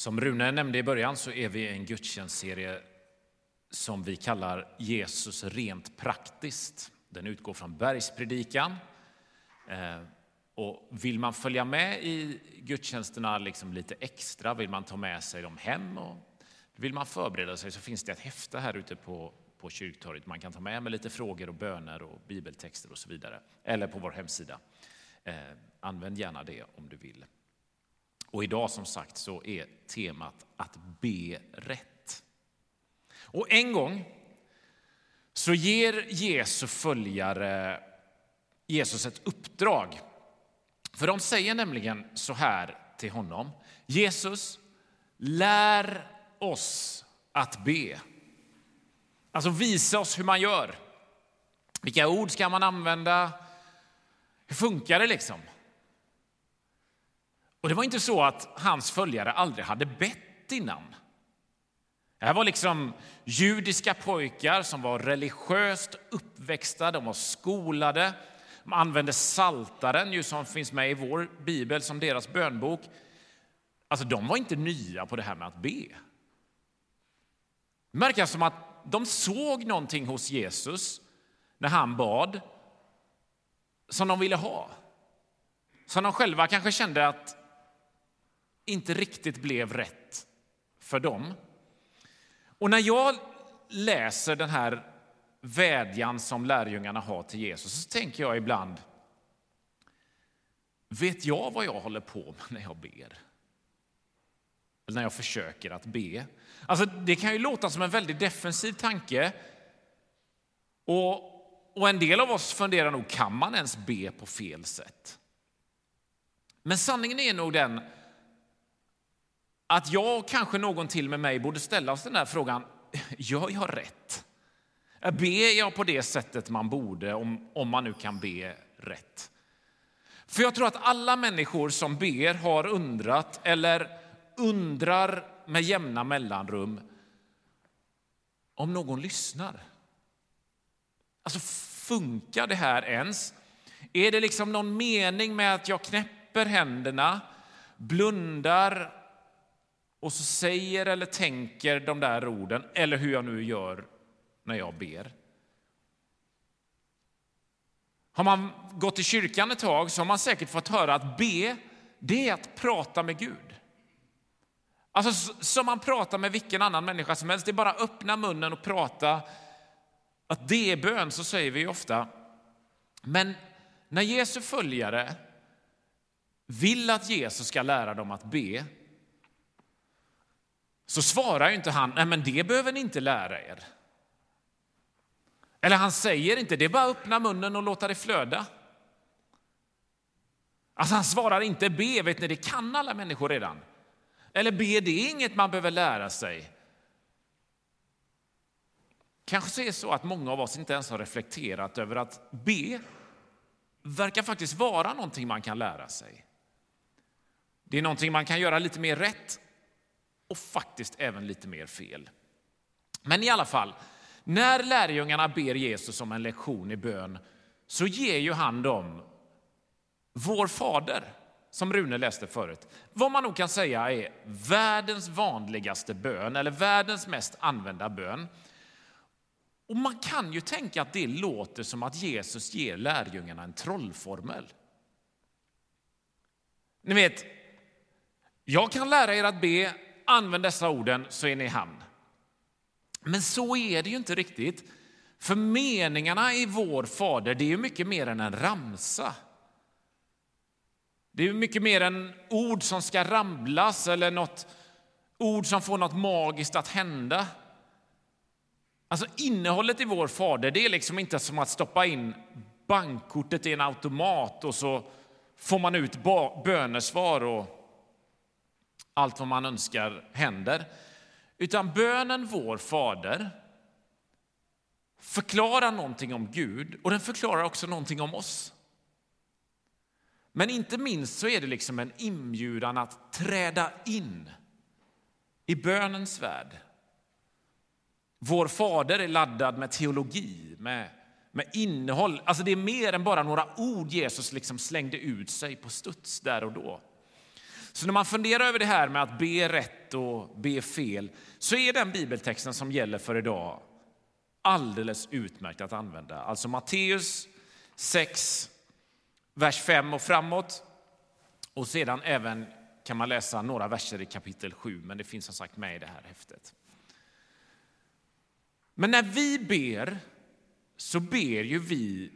Som Rune nämnde i början så är vi i en gudstjänstserie som vi kallar Jesus rent praktiskt. Den utgår från bergspredikan. Eh, och vill man följa med i gudstjänsterna liksom lite extra, vill man ta med sig dem hem och vill man förbereda sig så finns det ett häfte här ute på, på kyrktorget man kan ta med med lite frågor och böner och bibeltexter och så vidare. Eller på vår hemsida. Eh, använd gärna det om du vill. Och idag som sagt så är temat att be rätt. Och en gång så ger Jesu följare Jesus ett uppdrag. För de säger nämligen så här till honom. Jesus, lär oss att be. Alltså visa oss hur man gör. Vilka ord ska man använda? Hur funkar det liksom? Och det var inte så att hans följare aldrig hade bett innan. Det här var liksom judiska pojkar som var religiöst uppväxta, de var skolade. De använde saltaren ju som finns med i vår bibel som deras bönbok. Alltså de var inte nya på det här med att be. Det verkar som att de såg någonting hos Jesus när han bad som de ville ha. Som de själva kanske kände att inte riktigt blev rätt för dem. Och när jag läser den här vädjan som lärjungarna har till Jesus så tänker jag ibland, vet jag vad jag håller på med när jag ber? Eller när jag försöker att be? Alltså, det kan ju låta som en väldigt defensiv tanke. Och, och en del av oss funderar nog, kan man ens be på fel sätt? Men sanningen är nog den att jag och kanske någon till med mig borde ställa oss den där frågan, gör jag rätt? Äh, ber jag på det sättet man borde, om, om man nu kan be rätt? För jag tror att alla människor som ber har undrat eller undrar med jämna mellanrum om någon lyssnar. Alltså, funkar det här ens? Är det liksom någon mening med att jag knäpper händerna, blundar och så säger eller tänker de där orden, eller hur jag nu gör när jag ber. Har man gått i kyrkan ett tag så har man säkert fått höra att be, det är att prata med Gud. Alltså som man pratar med vilken annan människa som helst. Det är bara att öppna munnen och prata. Att det är bön, så säger vi ofta. Men när Jesu följare vill att Jesus ska lära dem att be så svarar inte han, nej men det behöver ni inte lära er. Eller han säger inte, det är bara att öppna munnen och låta det flöda. Alltså han svarar inte be, vet ni, det kan alla människor redan. Eller be, det är inget man behöver lära sig. Kanske är det så att många av oss inte ens har reflekterat över att be verkar faktiskt vara någonting man kan lära sig. Det är någonting man kan göra lite mer rätt och faktiskt även lite mer fel. Men i alla fall, när lärjungarna ber Jesus om en lektion i bön så ger ju han dem vår fader, som Rune läste förut. Vad man nog kan säga är världens vanligaste bön, eller världens mest använda bön. Och man kan ju tänka att det låter som att Jesus ger lärjungarna en trollformel. Ni vet, jag kan lära er att be, använd dessa orden så är ni i hamn. Men så är det ju inte riktigt. För meningarna i vår fader, det är ju mycket mer än en ramsa. Det är mycket mer än ord som ska ramlas eller något ord som får något magiskt att hända. Alltså innehållet i vår fader, det är liksom inte som att stoppa in bankkortet i en automat och så får man ut bönesvar och allt vad man önskar händer. Utan bönen Vår Fader förklarar någonting om Gud och den förklarar också någonting om oss. Men inte minst så är det liksom en inbjudan att träda in i bönens värld. Vår Fader är laddad med teologi, med, med innehåll. Alltså det är mer än bara några ord Jesus liksom slängde ut sig på studs där och då. Så när man funderar över det här med att be rätt och be fel så är den bibeltexten som gäller för idag alldeles utmärkt att använda. Alltså Matteus 6, vers 5 och framåt. Och sedan även kan man läsa några verser i kapitel 7, men det finns som sagt med i det här häftet. Men när vi ber så ber ju vi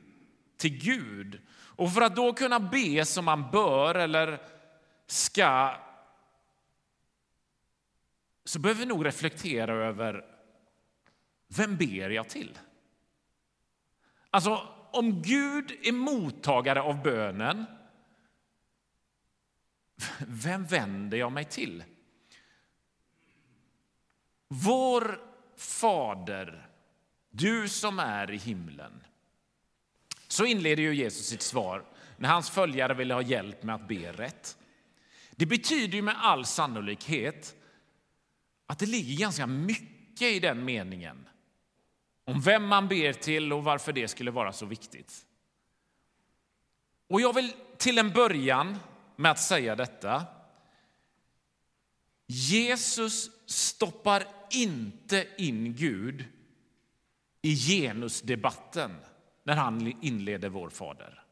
till Gud. Och för att då kunna be som man bör eller ska så behöver vi nog reflektera över vem ber jag till? Alltså, om Gud är mottagare av bönen, vem vänder jag mig till? Vår Fader, du som är i himlen. Så inleder ju Jesus sitt svar när hans följare ville ha hjälp med att be rätt. Det betyder ju med all sannolikhet att det ligger ganska mycket i den meningen om vem man ber till och varför det skulle vara så viktigt. Och jag vill till en början med att säga detta. Jesus stoppar inte in Gud i genusdebatten när han inleder Vår Fader.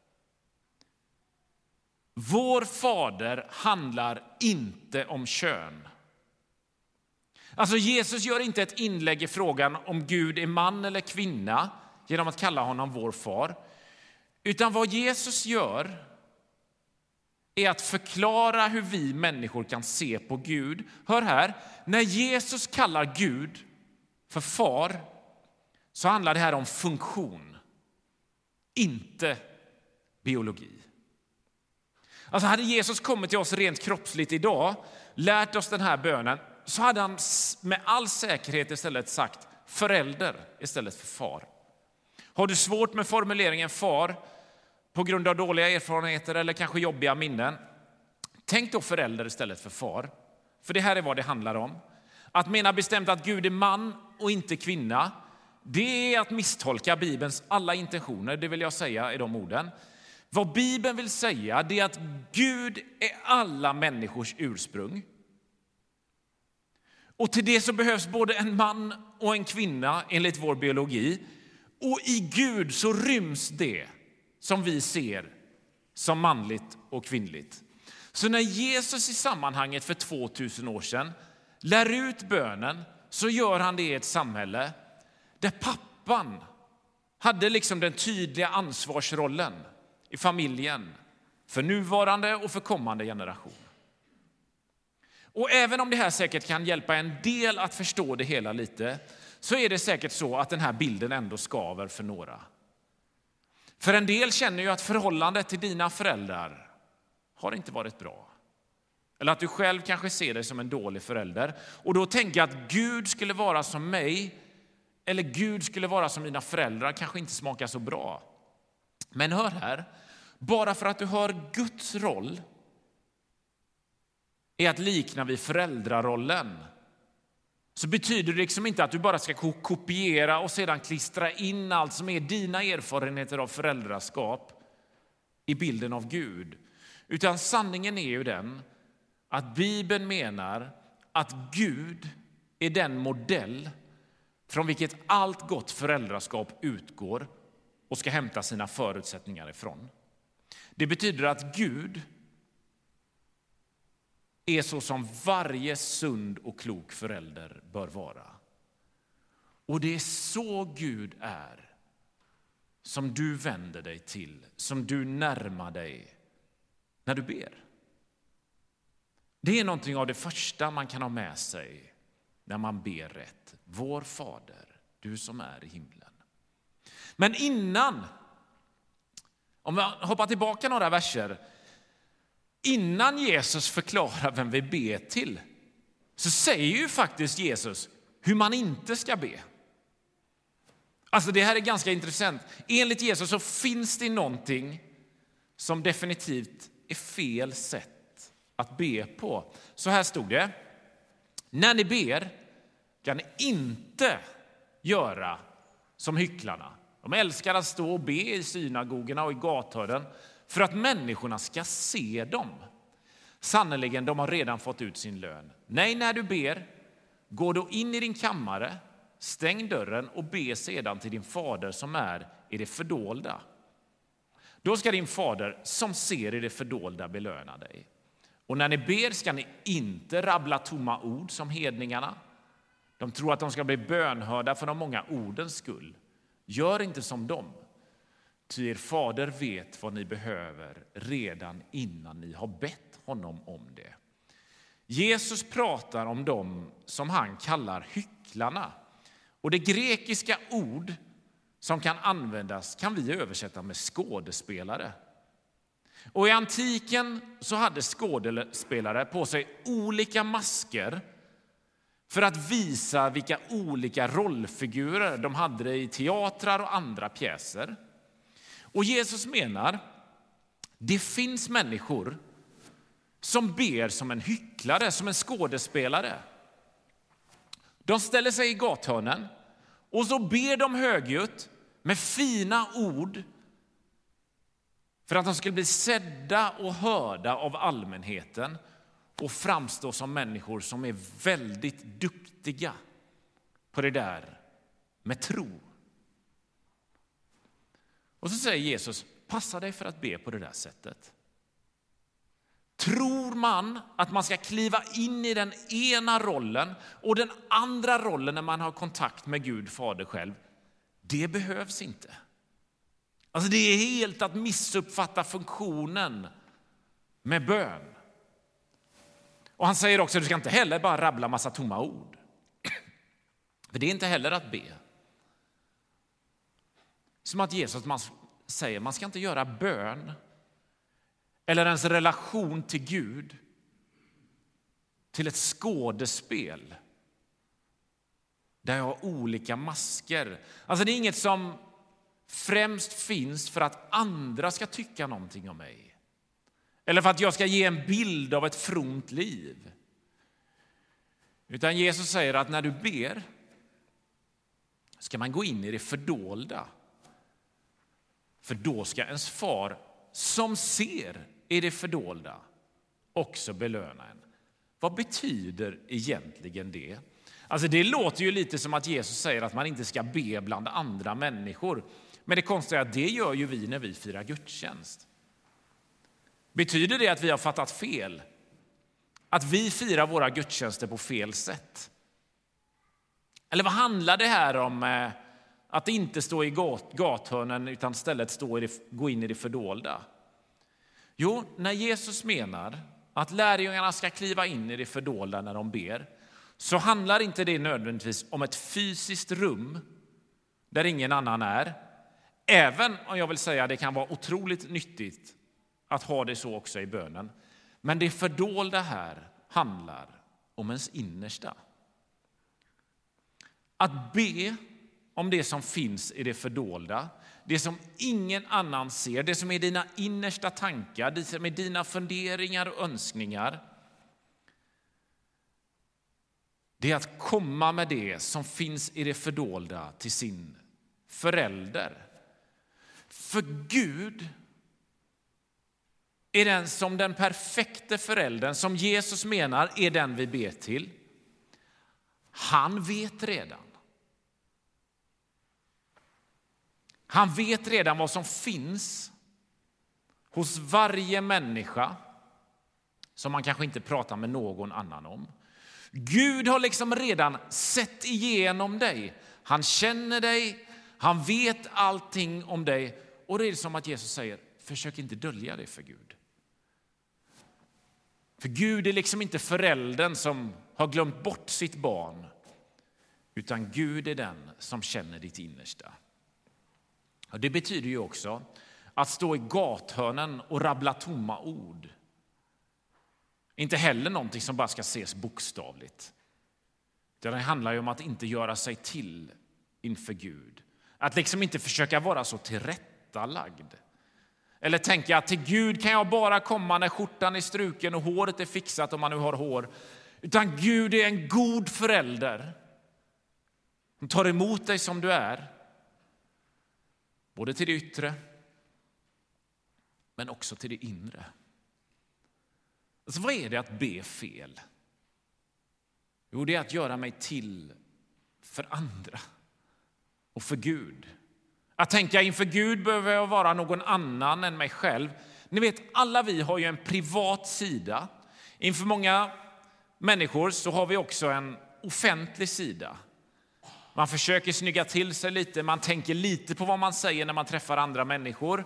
Vår Fader handlar inte om kön. Alltså Jesus gör inte ett inlägg i frågan om Gud är man eller kvinna genom att kalla honom vår far. Utan vad Jesus gör är att förklara hur vi människor kan se på Gud. Hör här, när Jesus kallar Gud för far så handlar det här om funktion, inte biologi. Alltså hade Jesus kommit till oss rent kroppsligt idag, lärt oss den här bönen, så hade han med all säkerhet istället sagt förälder istället för far. Har du svårt med formuleringen far på grund av dåliga erfarenheter eller kanske jobbiga minnen? Tänk då förälder istället för far. För det här är vad det handlar om. Att mena bestämt att Gud är man och inte kvinna, det är att misstolka Bibelns alla intentioner, det vill jag säga i de orden. Vad Bibeln vill säga är att Gud är alla människors ursprung. Och till det så behövs både en man och en kvinna enligt vår biologi. Och i Gud så ryms det som vi ser som manligt och kvinnligt. Så när Jesus i sammanhanget för 2000 år sedan lär ut bönen så gör han det i ett samhälle där pappan hade liksom den tydliga ansvarsrollen i familjen för nuvarande och för kommande generation. Och även om det här säkert kan hjälpa en del att förstå det hela lite så är det säkert så att den här bilden ändå skaver för några. För en del känner ju att förhållandet till dina föräldrar har inte varit bra. Eller att du själv kanske ser dig som en dålig förälder. Och då tänker att Gud skulle vara som mig eller Gud skulle vara som mina föräldrar kanske inte smakar så bra. Men hör här, bara för att du hör Guds roll är att likna vid föräldrarollen så betyder det liksom inte att du bara ska kopiera och sedan klistra in allt som är dina erfarenheter av föräldraskap i bilden av Gud. Utan sanningen är ju den att Bibeln menar att Gud är den modell från vilket allt gott föräldraskap utgår och ska hämta sina förutsättningar ifrån. Det betyder att Gud är så som varje sund och klok förälder bör vara. Och det är så Gud är som du vänder dig till, som du närmar dig när du ber. Det är någonting av det första man kan ha med sig när man ber rätt. Vår Fader, du som är i himlen. Men innan, om vi hoppar tillbaka några verser, innan Jesus förklarar vem vi ber till så säger ju faktiskt Jesus hur man inte ska be. Alltså Det här är ganska intressant. Enligt Jesus så finns det någonting som definitivt är fel sätt att be på. Så här stod det. När ni ber kan ni inte göra som hycklarna. De älskar att stå och be i synagogorna och i gathörnen för att människorna ska se dem. Sannerligen, de har redan fått ut sin lön. Nej, när du ber, gå då in i din kammare, stäng dörren och be sedan till din fader som är i det fördolda. Då ska din fader som ser i det fördolda belöna dig. Och när ni ber ska ni inte rabbla tomma ord som hedningarna. De tror att de ska bli bönhörda för de många ordens skull. Gör inte som dem, ty er fader vet vad ni behöver redan innan ni har bett honom om det. Jesus pratar om dem som han kallar hycklarna. Och det grekiska ord som kan användas kan vi översätta med skådespelare. Och I antiken så hade skådespelare på sig olika masker för att visa vilka olika rollfigurer de hade i teatrar och andra pjäser. Och Jesus menar det finns människor som ber som en hycklare, som en skådespelare. De ställer sig i gathörnen och så ber de högljutt med fina ord för att de skulle bli sedda och hörda av allmänheten och framstå som människor som är väldigt duktiga på det där med tro. Och så säger Jesus, passa dig för att be på det där sättet. Tror man att man ska kliva in i den ena rollen och den andra rollen när man har kontakt med Gud Fader själv, det behövs inte. Alltså det är helt att missuppfatta funktionen med bön. Och han säger också att du ska inte heller bara rabbla massa tomma ord. För det är inte heller att be. Som att Jesus man säger, man ska inte göra bön eller ens relation till Gud till ett skådespel där jag har olika masker. Alltså det är inget som främst finns för att andra ska tycka någonting om mig eller för att jag ska ge en bild av ett fromt liv. Utan Jesus säger att när du ber ska man gå in i det fördolda. För då ska ens far som ser i det fördolda också belöna en. Vad betyder egentligen det? Alltså det låter ju lite som att Jesus säger att man inte ska be bland andra människor. Men det konstiga är att det gör ju vi när vi firar gudstjänst. Betyder det att vi har fattat fel? Att vi firar våra gudstjänster på fel sätt? Eller vad handlar det här om eh, att inte stå i gathörnen utan istället stå i det, gå in i det fördolda? Jo, när Jesus menar att lärjungarna ska kliva in i det fördolda när de ber så handlar inte det nödvändigtvis om ett fysiskt rum där ingen annan är. Även om jag vill säga att det kan vara otroligt nyttigt att ha det så också i bönen. Men det fördolda här handlar om ens innersta. Att be om det som finns i det fördolda, det som ingen annan ser, det som är dina innersta tankar, det som är dina funderingar och önskningar. Det är att komma med det som finns i det fördolda till sin förälder. För Gud är den som den perfekte föräldern, som Jesus menar är den vi ber till. Han vet redan. Han vet redan vad som finns hos varje människa som man kanske inte pratar med någon annan om. Gud har liksom redan sett igenom dig. Han känner dig, han vet allting om dig. Och det är som att Jesus säger, försök inte dölja det för Gud. För Gud är liksom inte föräldern som har glömt bort sitt barn utan Gud är den som känner ditt innersta. Och det betyder ju också att stå i gathörnen och rabbla tomma ord. Inte heller någonting som bara ska ses bokstavligt. Det handlar ju om att inte göra sig till inför Gud. Att liksom inte försöka vara så tillrättalagd. Eller tänka att till Gud kan jag bara komma när skjortan är struken och håret är fixat om man nu har hår. Utan Gud är en god förälder. Han tar emot dig som du är. Både till det yttre men också till det inre. Alltså, vad är det att be fel? Jo, det är att göra mig till för andra och för Gud. Att tänka inför Gud behöver jag vara någon annan än mig själv. Ni vet, alla vi har ju en privat sida. Inför många människor så har vi också en offentlig sida. Man försöker snygga till sig lite, man tänker lite på vad man säger när man träffar andra människor.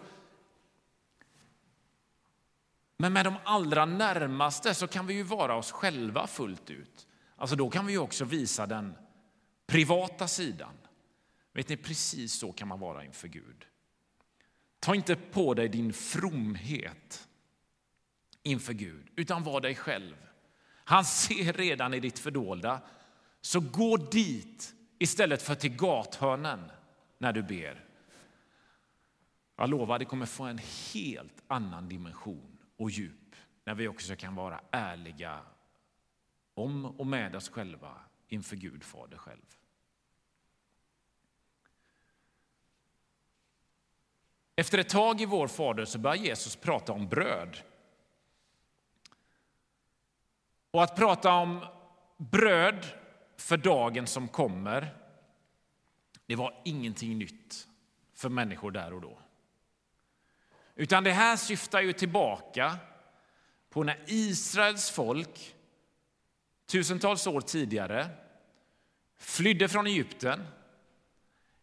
Men med de allra närmaste så kan vi ju vara oss själva fullt ut. Alltså då kan vi också visa den privata sidan. Vet ni, precis så kan man vara inför Gud. Ta inte på dig din fromhet inför Gud, utan var dig själv. Han ser redan i ditt fördolda, så gå dit istället för till gathörnen när du ber. Jag lovar, det kommer få en helt annan dimension och djup när vi också kan vara ärliga om och med oss själva inför Gud Fader själv. Efter ett tag i vår Fader så börjar Jesus prata om bröd. Och att prata om bröd för dagen som kommer, det var ingenting nytt för människor där och då. Utan det här syftar ju tillbaka på när Israels folk tusentals år tidigare flydde från Egypten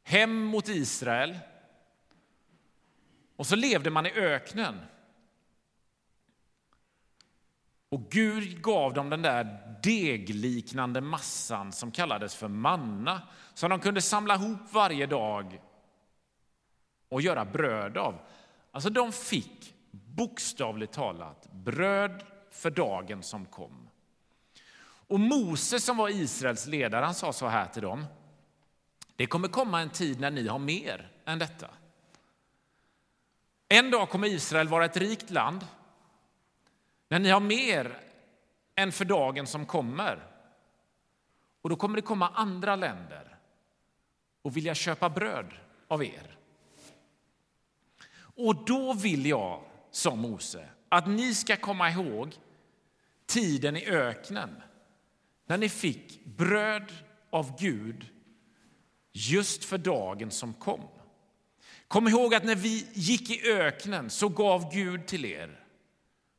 hem mot Israel och så levde man i öknen. Och Gud gav dem den där degliknande massan som kallades för manna som de kunde samla ihop varje dag och göra bröd av. Alltså de fick bokstavligt talat bröd för dagen som kom. Och Moses som var Israels ledare han sa så här till dem. Det kommer komma en tid när ni har mer än detta. En dag kommer Israel vara ett rikt land när ni har mer än för dagen som kommer. Och då kommer det komma andra länder och vilja köpa bröd av er. Och då vill jag, sa Mose, att ni ska komma ihåg tiden i öknen när ni fick bröd av Gud just för dagen som kom. Kom ihåg att när vi gick i öknen så gav Gud till er.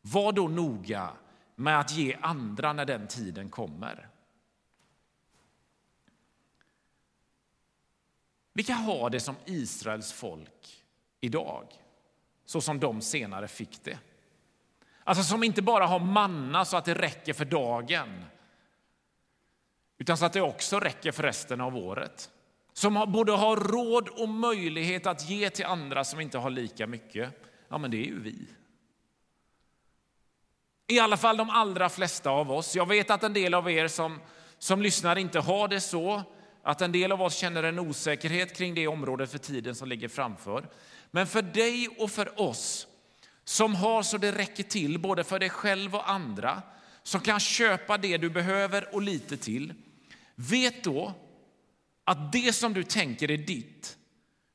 Var då noga med att ge andra när den tiden kommer. Vilka har det som Israels folk idag, så som de senare fick det? Alltså som inte bara har manna så att det räcker för dagen utan så att det också räcker för resten av året. Som både har råd och möjlighet att ge till andra som inte har lika mycket. Ja, men det är ju vi. I alla fall de allra flesta av oss. Jag vet att en del av er som, som lyssnar inte har det så. Att en del av oss känner en osäkerhet kring det området för tiden som ligger framför. Men för dig och för oss som har så det räcker till både för dig själv och andra som kan köpa det du behöver och lite till. Vet då att det som du tänker är ditt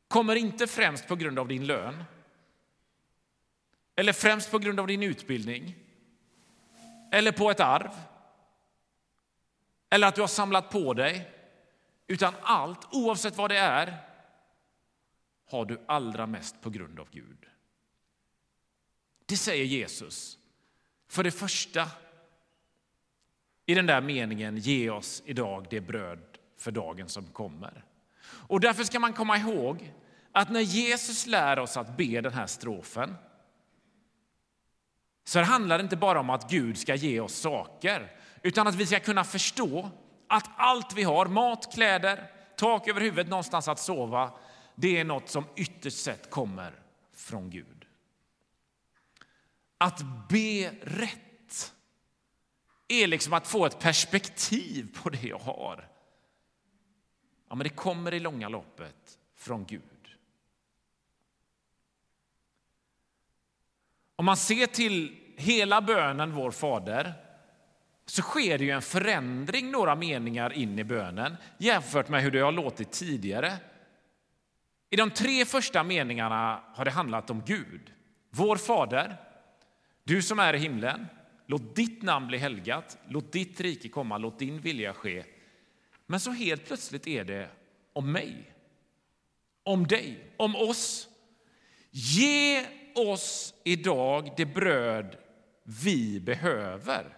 kommer inte främst på grund av din lön eller främst på grund av din utbildning eller på ett arv eller att du har samlat på dig. Utan allt, oavsett vad det är, har du allra mest på grund av Gud. Det säger Jesus. För det första, i den där meningen, ge oss idag det bröd för dagen som kommer. Och därför ska man komma ihåg att när Jesus lär oss att be den här strofen så handlar det inte bara om att Gud ska ge oss saker utan att vi ska kunna förstå att allt vi har, mat, kläder, tak över huvudet, någonstans att sova, det är något som ytterst sett kommer från Gud. Att be rätt är liksom att få ett perspektiv på det jag har. Ja, men det kommer i långa loppet från Gud. Om man ser till hela bönen Vår Fader så sker det ju en förändring några meningar in i bönen jämfört med hur det har låtit tidigare. I de tre första meningarna har det handlat om Gud. Vår Fader, du som är i himlen. Låt ditt namn bli helgat, låt ditt rike komma, låt din vilja ske. Men så helt plötsligt är det om mig, om dig, om oss. Ge oss idag det bröd vi behöver.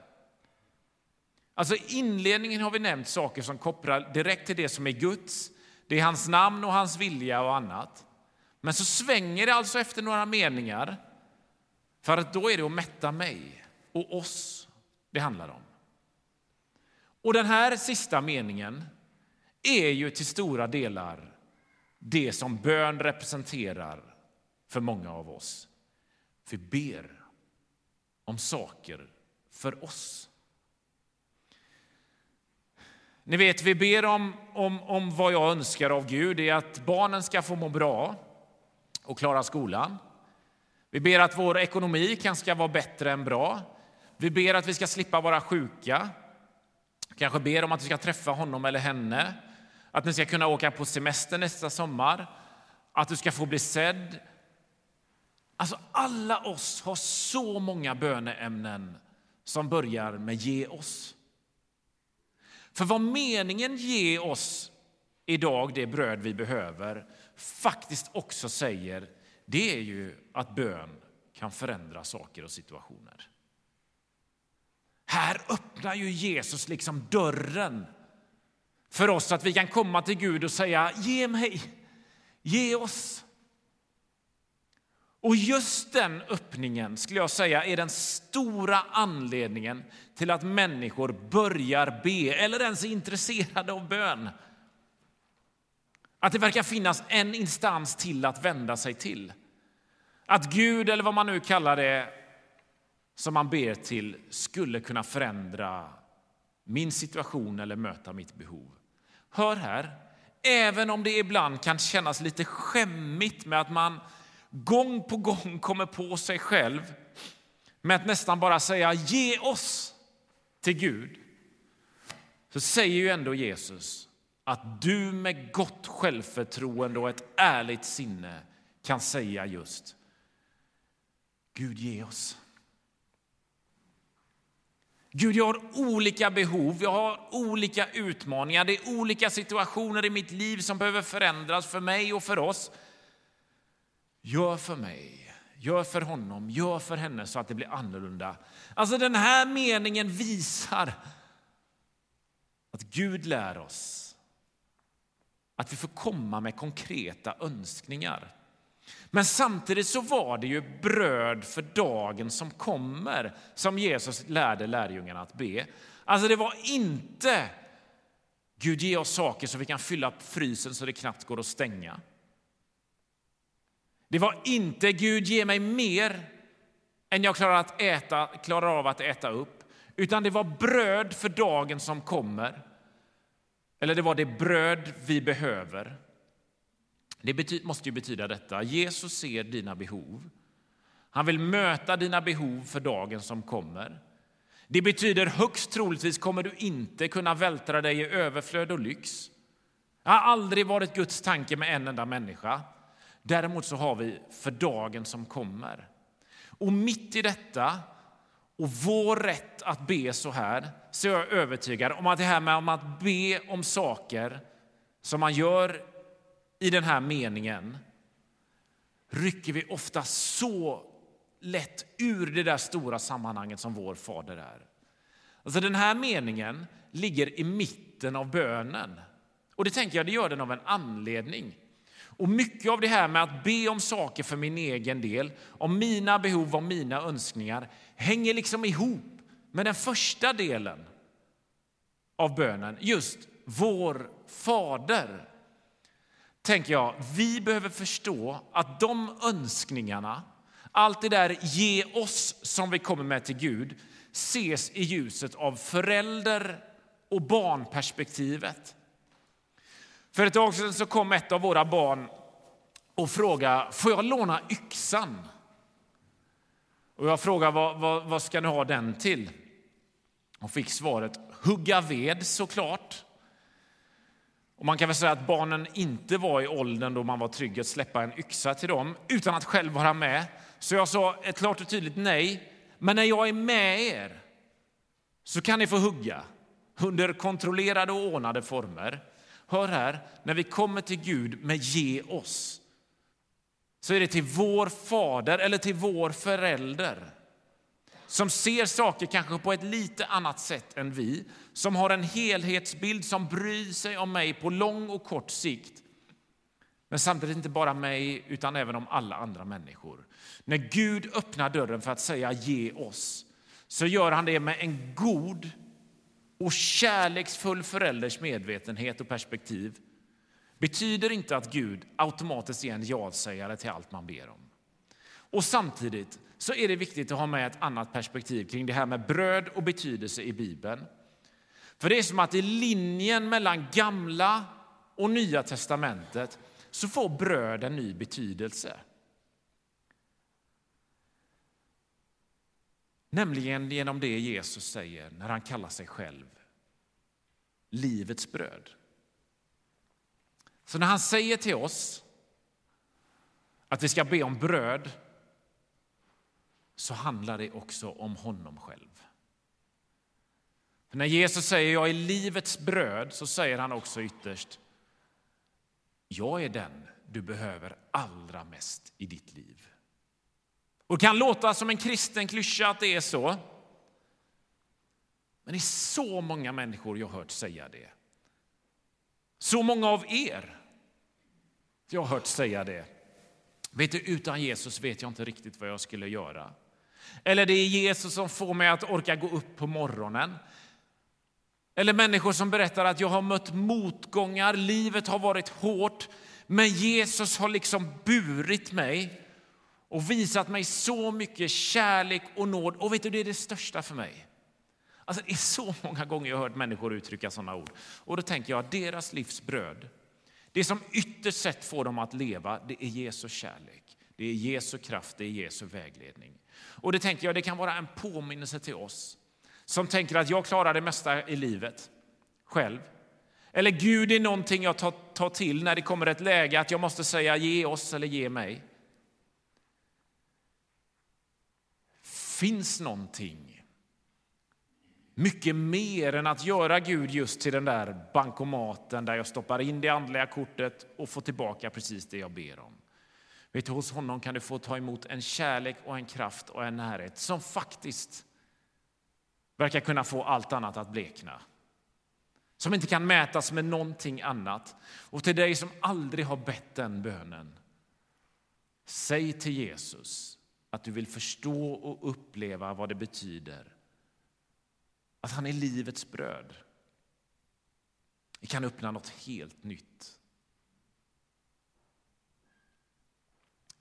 Alltså I inledningen har vi nämnt saker som kopplar direkt till det som är Guds. Det är hans namn och hans vilja och annat. Men så svänger det alltså efter några meningar för att då är det att mätta mig och oss det handlar om. Och den här sista meningen är ju till stora delar det som bön representerar för många av oss. Vi ber om saker för oss. Ni vet, vi ber om, om, om vad jag önskar av Gud, är att barnen ska få må bra och klara skolan. Vi ber att vår ekonomi kan ska vara bättre än bra. Vi ber att vi ska slippa vara sjuka. Kanske ber om att du ska träffa honom eller henne. Att ni ska kunna åka på semester nästa sommar. Att du ska få bli sedd. Alltså alla oss har så många böneämnen som börjar med ge oss. För vad meningen ge oss idag, det bröd vi behöver, faktiskt också säger, det är ju att bön kan förändra saker och situationer. Här öppnar ju Jesus liksom dörren för oss att vi kan komma till Gud och säga ge mig, ge oss. Och just den öppningen skulle jag säga är den stora anledningen till att människor börjar be eller ens är intresserade av bön. Att det verkar finnas en instans till att vända sig till. Att Gud, eller vad man nu kallar det, som man ber till skulle kunna förändra min situation eller möta mitt behov. Hör här, även om det ibland kan kännas lite skämmigt med att man gång på gång kommer på sig själv med att nästan bara säga ge oss till Gud så säger ju ändå Jesus att du med gott självförtroende och ett ärligt sinne kan säga just Gud ge oss. Gud, jag har olika behov, jag har olika utmaningar, det är olika situationer i mitt liv som behöver förändras för mig och för oss. Gör för mig, gör för honom, gör för henne så att det blir annorlunda. Alltså den här meningen visar att Gud lär oss att vi får komma med konkreta önskningar. Men samtidigt så var det ju bröd för dagen som kommer som Jesus lärde lärjungarna att be. Alltså det var inte Gud ge oss saker så vi kan fylla frysen så det knappt går att stänga. Det var inte Gud ge mig mer än jag klarar, att äta, klarar av att äta upp. Utan det var bröd för dagen som kommer. Eller det var det bröd vi behöver. Det måste ju betyda detta. Jesus ser dina behov. Han vill möta dina behov för dagen som kommer. Det betyder högst troligtvis kommer du inte kunna vältra dig i överflöd och lyx. Det har aldrig varit Guds tanke med en enda människa. Däremot så har vi för dagen som kommer. Och mitt i detta och vår rätt att be så här så är jag övertygad om att det här med att be om saker som man gör i den här meningen rycker vi ofta så lätt ur det där stora sammanhanget som vår fader är. Alltså den här meningen ligger i mitten av bönen. Och det tänker jag, det gör den av en anledning. Och mycket av det här med att be om saker för min egen del, om mina behov och mina önskningar, hänger liksom ihop med den första delen av bönen, just vår fader tänker jag, vi behöver förstå att de önskningarna, allt det där ge oss som vi kommer med till Gud, ses i ljuset av förälder och barnperspektivet. För ett tag sedan så kom ett av våra barn och frågade, får jag låna yxan? Och jag frågade, vad, vad, vad ska ni ha den till? Och fick svaret, hugga ved såklart. Och man kan väl säga att barnen inte var i åldern då man var trygg att släppa en yxa till dem utan att själv vara med. Så jag sa ett klart och tydligt nej. Men när jag är med er så kan ni få hugga under kontrollerade och ordnade former. Hör här, när vi kommer till Gud med ge oss så är det till vår fader eller till vår förälder som ser saker kanske på ett lite annat sätt än vi, som har en helhetsbild, som bryr sig om mig på lång och kort sikt. Men samtidigt inte bara mig, utan även om alla andra människor. När Gud öppnar dörren för att säga ge oss, så gör han det med en god och kärleksfull förälders medvetenhet och perspektiv betyder inte att Gud automatiskt är en ja-sägare till allt man ber om. Och samtidigt så är det viktigt att ha med ett annat perspektiv kring det här med bröd och betydelse i Bibeln. För det är som att i linjen mellan gamla och nya testamentet så får bröd en ny betydelse. Nämligen genom det Jesus säger när han kallar sig själv livets bröd. Så när han säger till oss att vi ska be om bröd så handlar det också om honom själv. För när Jesus säger jag är livets bröd så säger han också ytterst jag är den du behöver allra mest i ditt liv. Och det kan låta som en kristen klyscha att det är så. Men det är så många människor jag har hört säga det. Så många av er jag har hört säga det. Vet du, utan Jesus vet jag inte riktigt vad jag skulle göra. Eller det är Jesus som får mig att orka gå upp på morgonen. Eller människor som berättar att jag har mött motgångar, livet har varit hårt, men Jesus har liksom burit mig och visat mig så mycket kärlek och nåd. Och vet du, det är det största för mig. Alltså, det är så många gånger jag har hört människor uttrycka sådana ord. Och då tänker jag, deras livs bröd, det som ytterst sett får dem att leva, det är Jesu kärlek. Det är Jesu kraft, det är Jesu vägledning. Och det tänker jag, det kan vara en påminnelse till oss som tänker att jag klarar det mesta i livet själv. Eller Gud är någonting jag tar, tar till när det kommer ett läge att jag måste säga ge oss eller ge mig. Finns någonting mycket mer än att göra Gud just till den där bankomaten där jag stoppar in det andliga kortet och får tillbaka precis det jag ber om. Vet du, hos honom kan du få ta emot en kärlek och en kraft och en närhet som faktiskt verkar kunna få allt annat att blekna. Som inte kan mätas med någonting annat. Och till dig som aldrig har bett den bönen, säg till Jesus att du vill förstå och uppleva vad det betyder att han är livets bröd. Det kan öppna något helt nytt.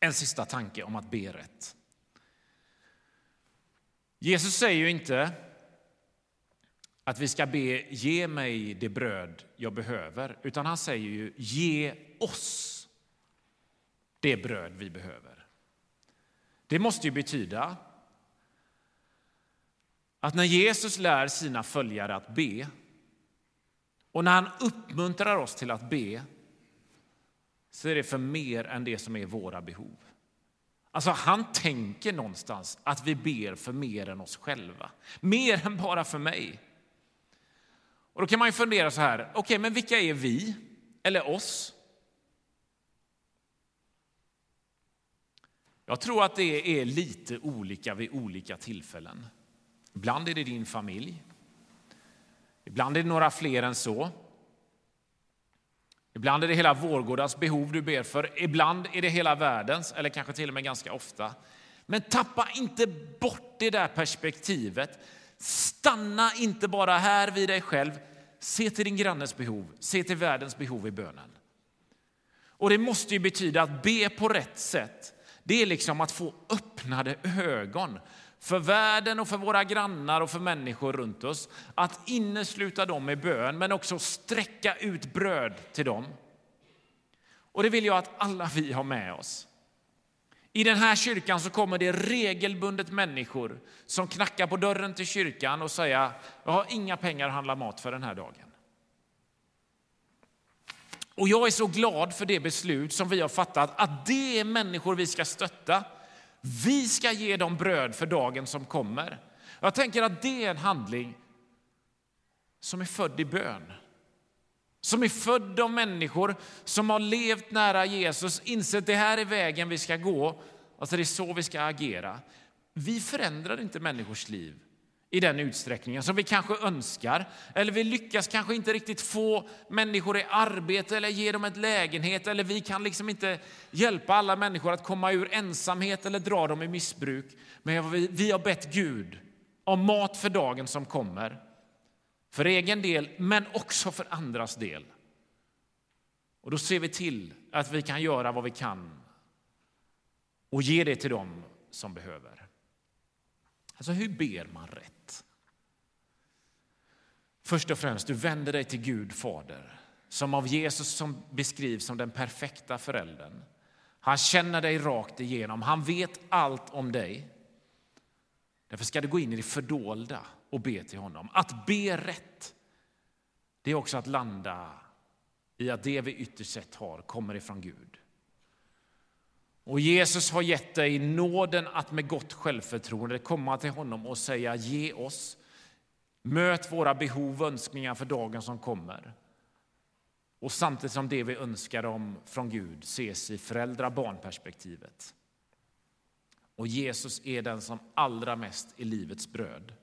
En sista tanke om att be rätt. Jesus säger ju inte att vi ska be ge mig det bröd jag behöver, utan han säger ju ge oss det bröd vi behöver. Det måste ju betyda att när Jesus lär sina följare att be och när han uppmuntrar oss till att be så är det för mer än det som är våra behov. Alltså Han tänker någonstans att vi ber för mer än oss själva, mer än bara för mig. Och Då kan man ju fundera så här, okej, okay, men vilka är vi eller oss? Jag tror att det är lite olika vid olika tillfällen. Ibland är det din familj. Ibland är det några fler än så. Ibland är det hela Vårgårdas behov du ber för. Ibland är det hela världens, eller kanske till och med ganska ofta. Men tappa inte bort det där perspektivet. Stanna inte bara här vid dig själv. Se till din grannes behov, se till världens behov i bönen. Och det måste ju betyda att be på rätt sätt. Det är liksom att få öppnade ögon för världen och för våra grannar och för människor runt oss. Att innesluta dem i bön, men också sträcka ut bröd till dem. Och det vill jag att alla vi har med oss. I den här kyrkan så kommer det regelbundet människor som knackar på dörren till kyrkan och säger jag har inga pengar att handla mat för den här dagen. Och jag är så glad för det beslut som vi har fattat att det är människor vi ska stötta vi ska ge dem bröd för dagen som kommer. Jag tänker att det är en handling som är född i bön. Som är född av människor som har levt nära Jesus, insett att det här är vägen vi ska gå, alltså det är så vi ska agera. Vi förändrar inte människors liv i den utsträckningen som vi kanske önskar. Eller vi lyckas kanske inte riktigt få människor i arbete eller ge dem ett lägenhet. Eller vi kan liksom inte hjälpa alla människor att komma ur ensamhet eller dra dem i missbruk. Men vi har bett Gud om mat för dagen som kommer. För egen del, men också för andras del. Och då ser vi till att vi kan göra vad vi kan och ge det till dem som behöver. Alltså hur ber man rätt? Först och främst, du vänder dig till Gud Fader som av Jesus som beskrivs som den perfekta föräldern. Han känner dig rakt igenom, han vet allt om dig. Därför ska du gå in i det fördolda och be till honom. Att be rätt, det är också att landa i att det vi ytterst sett har kommer ifrån Gud. Och Jesus har gett dig nåden att med gott självförtroende komma till honom och säga ge oss. Möt våra behov och önskningar för dagen som kommer. Och samtidigt som det vi önskar om från Gud ses i föräldra-barnperspektivet. Och Jesus är den som allra mest är livets bröd.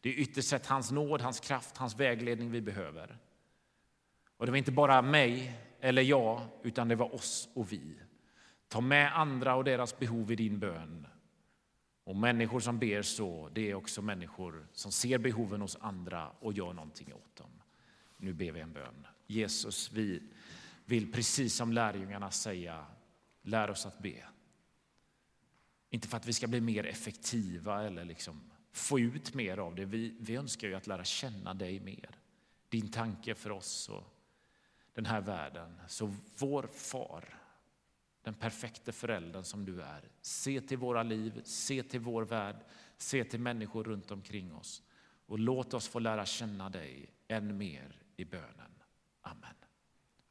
Det är ytterst sett hans nåd, hans kraft, hans vägledning vi behöver. Och det var inte bara mig eller jag, utan det var oss och vi. Ta med andra och deras behov i din bön. Och människor som ber så, det är också människor som ser behoven hos andra och gör någonting åt dem. Nu ber vi en bön. Jesus, vi vill precis som lärjungarna säga, lär oss att be. Inte för att vi ska bli mer effektiva eller liksom få ut mer av det. Vi, vi önskar ju att lära känna dig mer. Din tanke för oss och den här världen. Så vår far, den perfekta föräldern som du är. Se till våra liv, se till vår värld, se till människor runt omkring oss. Och låt oss få lära känna dig än mer i bönen. Amen.